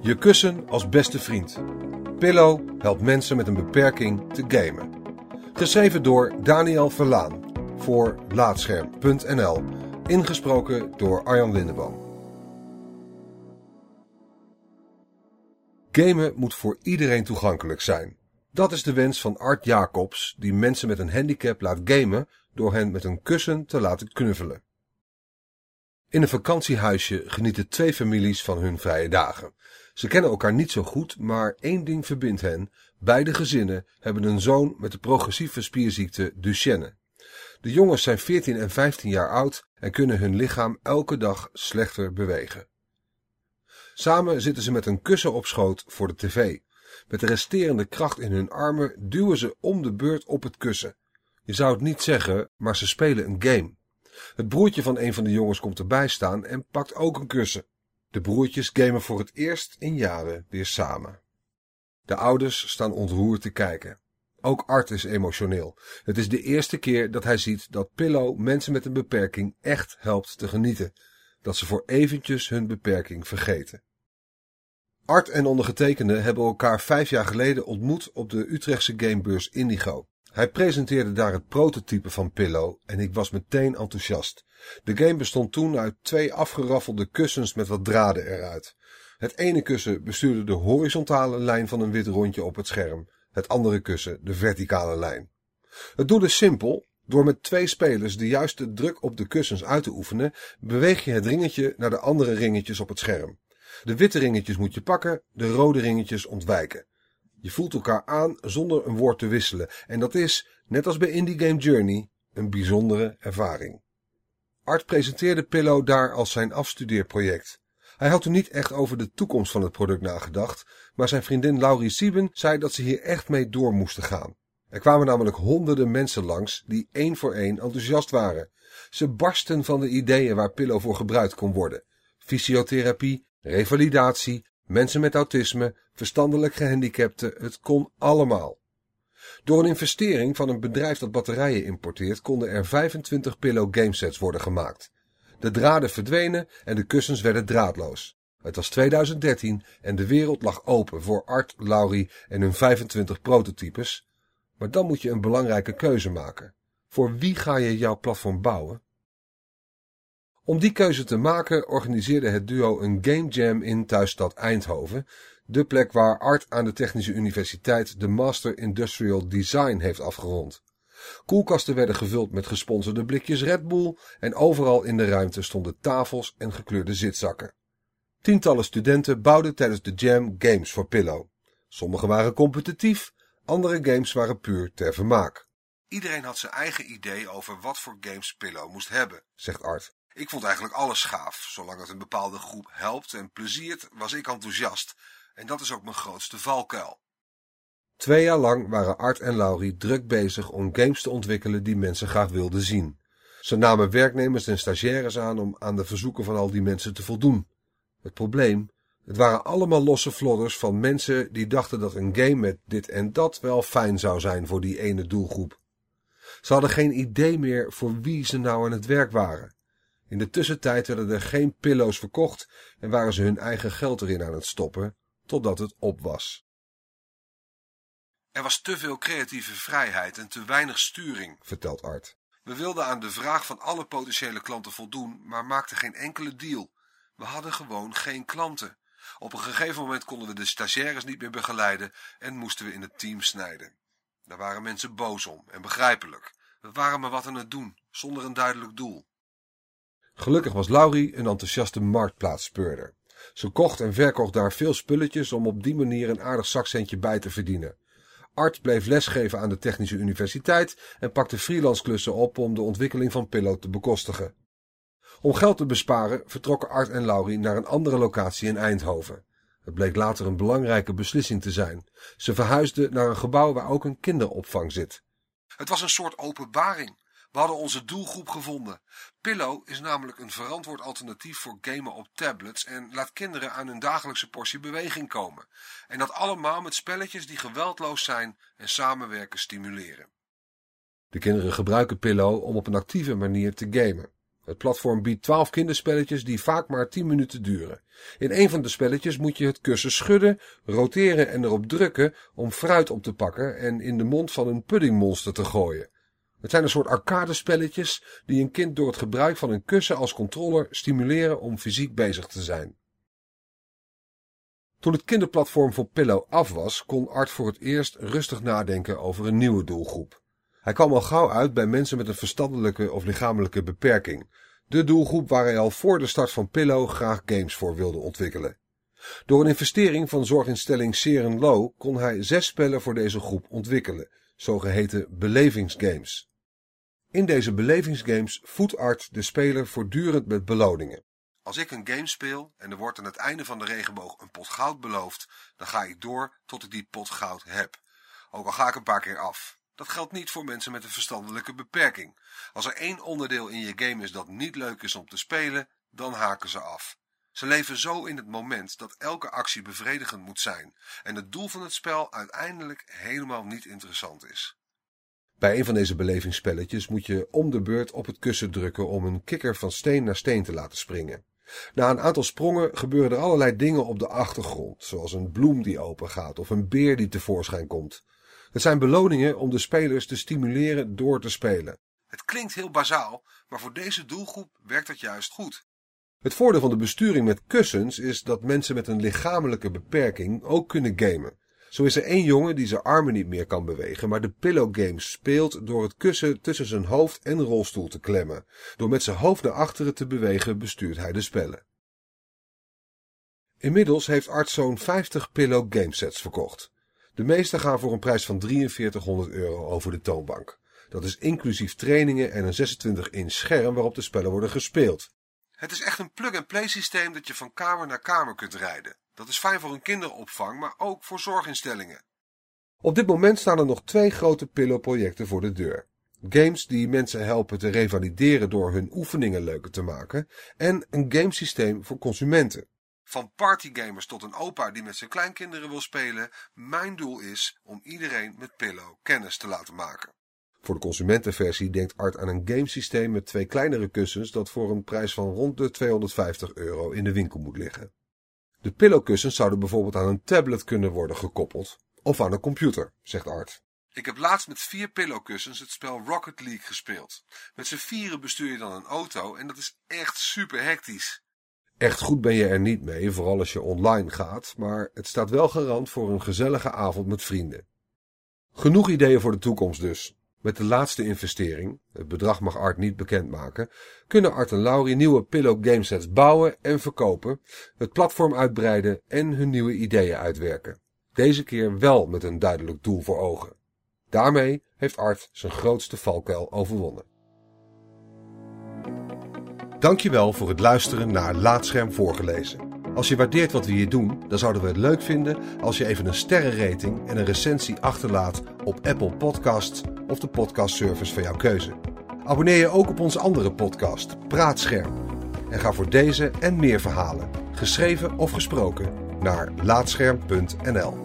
Je kussen als beste vriend. Pillow helpt mensen met een beperking te gamen. Geschreven door Daniel Verlaan voor Laatscherm.nl. Ingesproken door Arjan Lindeboom. Gamen moet voor iedereen toegankelijk zijn. Dat is de wens van Art Jacobs, die mensen met een handicap laat gamen door hen met een kussen te laten knuffelen. In een vakantiehuisje genieten twee families van hun vrije dagen. Ze kennen elkaar niet zo goed, maar één ding verbindt hen. Beide gezinnen hebben een zoon met de progressieve spierziekte Duchenne. De jongens zijn 14 en 15 jaar oud en kunnen hun lichaam elke dag slechter bewegen. Samen zitten ze met een kussen op schoot voor de tv. Met de resterende kracht in hun armen duwen ze om de beurt op het kussen. Je zou het niet zeggen, maar ze spelen een game. Het broertje van een van de jongens komt erbij staan en pakt ook een kussen. De broertjes gamen voor het eerst in jaren weer samen. De ouders staan ontroerd te kijken. Ook Art is emotioneel. Het is de eerste keer dat hij ziet dat Pillow mensen met een beperking echt helpt te genieten. Dat ze voor eventjes hun beperking vergeten. Art en ondergetekende hebben elkaar vijf jaar geleden ontmoet op de Utrechtse gamebeurs Indigo. Hij presenteerde daar het prototype van Pillow en ik was meteen enthousiast. De game bestond toen uit twee afgeraffelde kussens met wat draden eruit. Het ene kussen bestuurde de horizontale lijn van een wit rondje op het scherm, het andere kussen de verticale lijn. Het doel is simpel. Door met twee spelers de juiste druk op de kussens uit te oefenen, beweeg je het ringetje naar de andere ringetjes op het scherm. De witte ringetjes moet je pakken, de rode ringetjes ontwijken. Je voelt elkaar aan zonder een woord te wisselen en dat is, net als bij Indie Game Journey, een bijzondere ervaring. Art presenteerde Pillow daar als zijn afstudeerproject. Hij had toen niet echt over de toekomst van het product nagedacht, maar zijn vriendin Laurie Sieben zei dat ze hier echt mee door moesten gaan. Er kwamen namelijk honderden mensen langs die één voor één enthousiast waren. Ze barsten van de ideeën waar Pillow voor gebruikt kon worden. Fysiotherapie, revalidatie, mensen met autisme, verstandelijk gehandicapten, het kon allemaal. Door een investering van een bedrijf dat batterijen importeert, konden er 25 Pillow gamesets worden gemaakt. De draden verdwenen en de kussens werden draadloos. Het was 2013 en de wereld lag open voor Art, Laurie en hun 25 prototypes. Maar dan moet je een belangrijke keuze maken. Voor wie ga je jouw platform bouwen? Om die keuze te maken organiseerde het duo een game jam in thuisstad Eindhoven, de plek waar Art aan de Technische Universiteit de Master Industrial Design heeft afgerond. Koelkasten werden gevuld met gesponsorde blikjes Red Bull en overal in de ruimte stonden tafels en gekleurde zitzakken. Tientallen studenten bouwden tijdens de jam games voor Pillow. Sommige waren competitief, andere games waren puur ter vermaak. Iedereen had zijn eigen idee over wat voor games Pillow moest hebben, zegt Art. Ik vond eigenlijk alles gaaf. Zolang het een bepaalde groep helpt en pleziert, was ik enthousiast. En dat is ook mijn grootste valkuil. Twee jaar lang waren Art en Laurie druk bezig om games te ontwikkelen die mensen graag wilden zien. Ze namen werknemers en stagiaires aan om aan de verzoeken van al die mensen te voldoen. Het probleem, het waren allemaal losse vlodders van mensen die dachten dat een game met dit en dat wel fijn zou zijn voor die ene doelgroep. Ze hadden geen idee meer voor wie ze nou aan het werk waren. In de tussentijd werden er geen pillows verkocht en waren ze hun eigen geld erin aan het stoppen, totdat het op was. Er was te veel creatieve vrijheid en te weinig sturing, vertelt Art. We wilden aan de vraag van alle potentiële klanten voldoen, maar maakten geen enkele deal. We hadden gewoon geen klanten. Op een gegeven moment konden we de stagiaires niet meer begeleiden en moesten we in het team snijden. Daar waren mensen boos om en begrijpelijk. We waren maar wat aan het doen, zonder een duidelijk doel. Gelukkig was Laurie een enthousiaste marktplaatspeurder. Ze kocht en verkocht daar veel spulletjes om op die manier een aardig zakcentje bij te verdienen. Art bleef lesgeven aan de Technische Universiteit en pakte freelance klussen op om de ontwikkeling van Pillow te bekostigen. Om geld te besparen vertrokken Art en Laurie naar een andere locatie in Eindhoven. Het bleek later een belangrijke beslissing te zijn. Ze verhuisden naar een gebouw waar ook een kinderopvang zit. Het was een soort openbaring. We hadden onze doelgroep gevonden. Pillow is namelijk een verantwoord alternatief voor gamen op tablets en laat kinderen aan hun dagelijkse portie beweging komen. En dat allemaal met spelletjes die geweldloos zijn en samenwerken stimuleren. De kinderen gebruiken Pillow om op een actieve manier te gamen. Het platform biedt 12 kinderspelletjes die vaak maar 10 minuten duren. In een van de spelletjes moet je het kussen schudden, roteren en erop drukken om fruit op te pakken en in de mond van een puddingmonster te gooien. Het zijn een soort arcadespelletjes die een kind door het gebruik van een kussen als controller stimuleren om fysiek bezig te zijn. Toen het kinderplatform voor Pillow af was, kon Art voor het eerst rustig nadenken over een nieuwe doelgroep. Hij kwam al gauw uit bij mensen met een verstandelijke of lichamelijke beperking. De doelgroep waar hij al voor de start van Pillow graag games voor wilde ontwikkelen. Door een investering van zorginstelling Serenlo kon hij zes spellen voor deze groep ontwikkelen, zogeheten belevingsgames. In deze belevingsgames voedt Art de speler voortdurend met beloningen. Als ik een game speel en er wordt aan het einde van de regenboog een pot goud beloofd, dan ga ik door tot ik die pot goud heb. Ook al ga ik een paar keer af. Dat geldt niet voor mensen met een verstandelijke beperking. Als er één onderdeel in je game is dat niet leuk is om te spelen, dan haken ze af. Ze leven zo in het moment dat elke actie bevredigend moet zijn en het doel van het spel uiteindelijk helemaal niet interessant is. Bij een van deze belevingsspelletjes moet je om de beurt op het kussen drukken om een kikker van steen naar steen te laten springen. Na een aantal sprongen gebeuren er allerlei dingen op de achtergrond, zoals een bloem die opengaat of een beer die tevoorschijn komt. Het zijn beloningen om de spelers te stimuleren door te spelen. Het klinkt heel bazaal, maar voor deze doelgroep werkt dat juist goed. Het voordeel van de besturing met kussens is dat mensen met een lichamelijke beperking ook kunnen gamen. Zo is er één jongen die zijn armen niet meer kan bewegen, maar de pillow game speelt door het kussen tussen zijn hoofd en rolstoel te klemmen. Door met zijn hoofd naar achteren te bewegen bestuurt hij de spellen. Inmiddels heeft Art zo'n 50 pillow game sets verkocht. De meeste gaan voor een prijs van 4300 euro over de toonbank. Dat is inclusief trainingen en een 26-inch scherm waarop de spellen worden gespeeld. Het is echt een plug-and-play systeem dat je van kamer naar kamer kunt rijden. Dat is fijn voor een kinderopvang, maar ook voor zorginstellingen. Op dit moment staan er nog twee grote Pillow-projecten voor de deur. Games die mensen helpen te revalideren door hun oefeningen leuker te maken en een gamesysteem voor consumenten. Van partygamers tot een opa die met zijn kleinkinderen wil spelen, mijn doel is om iedereen met Pillow kennis te laten maken. Voor de consumentenversie denkt Art aan een gamesysteem met twee kleinere kussens dat voor een prijs van rond de 250 euro in de winkel moet liggen. De pillowkussens zouden bijvoorbeeld aan een tablet kunnen worden gekoppeld of aan een computer, zegt Art. Ik heb laatst met vier pillowkussens het spel Rocket League gespeeld. Met z'n vieren bestuur je dan een auto en dat is echt super hectisch. Echt goed ben je er niet mee, vooral als je online gaat, maar het staat wel garant voor een gezellige avond met vrienden. Genoeg ideeën voor de toekomst dus. Met de laatste investering, het bedrag mag Art niet bekendmaken, kunnen Art en Laurie nieuwe Pillow gamesets bouwen en verkopen, het platform uitbreiden en hun nieuwe ideeën uitwerken. Deze keer wel met een duidelijk doel voor ogen. Daarmee heeft Art zijn grootste valkuil overwonnen. Dankjewel voor het luisteren naar Laatscherm voorgelezen. Als je waardeert wat we hier doen, dan zouden we het leuk vinden als je even een sterrenrating en een recensie achterlaat op Apple Podcasts of de podcastservice van jouw keuze. Abonneer je ook op onze andere podcast, Praatscherm. En ga voor deze en meer verhalen, geschreven of gesproken, naar laatscherm.nl.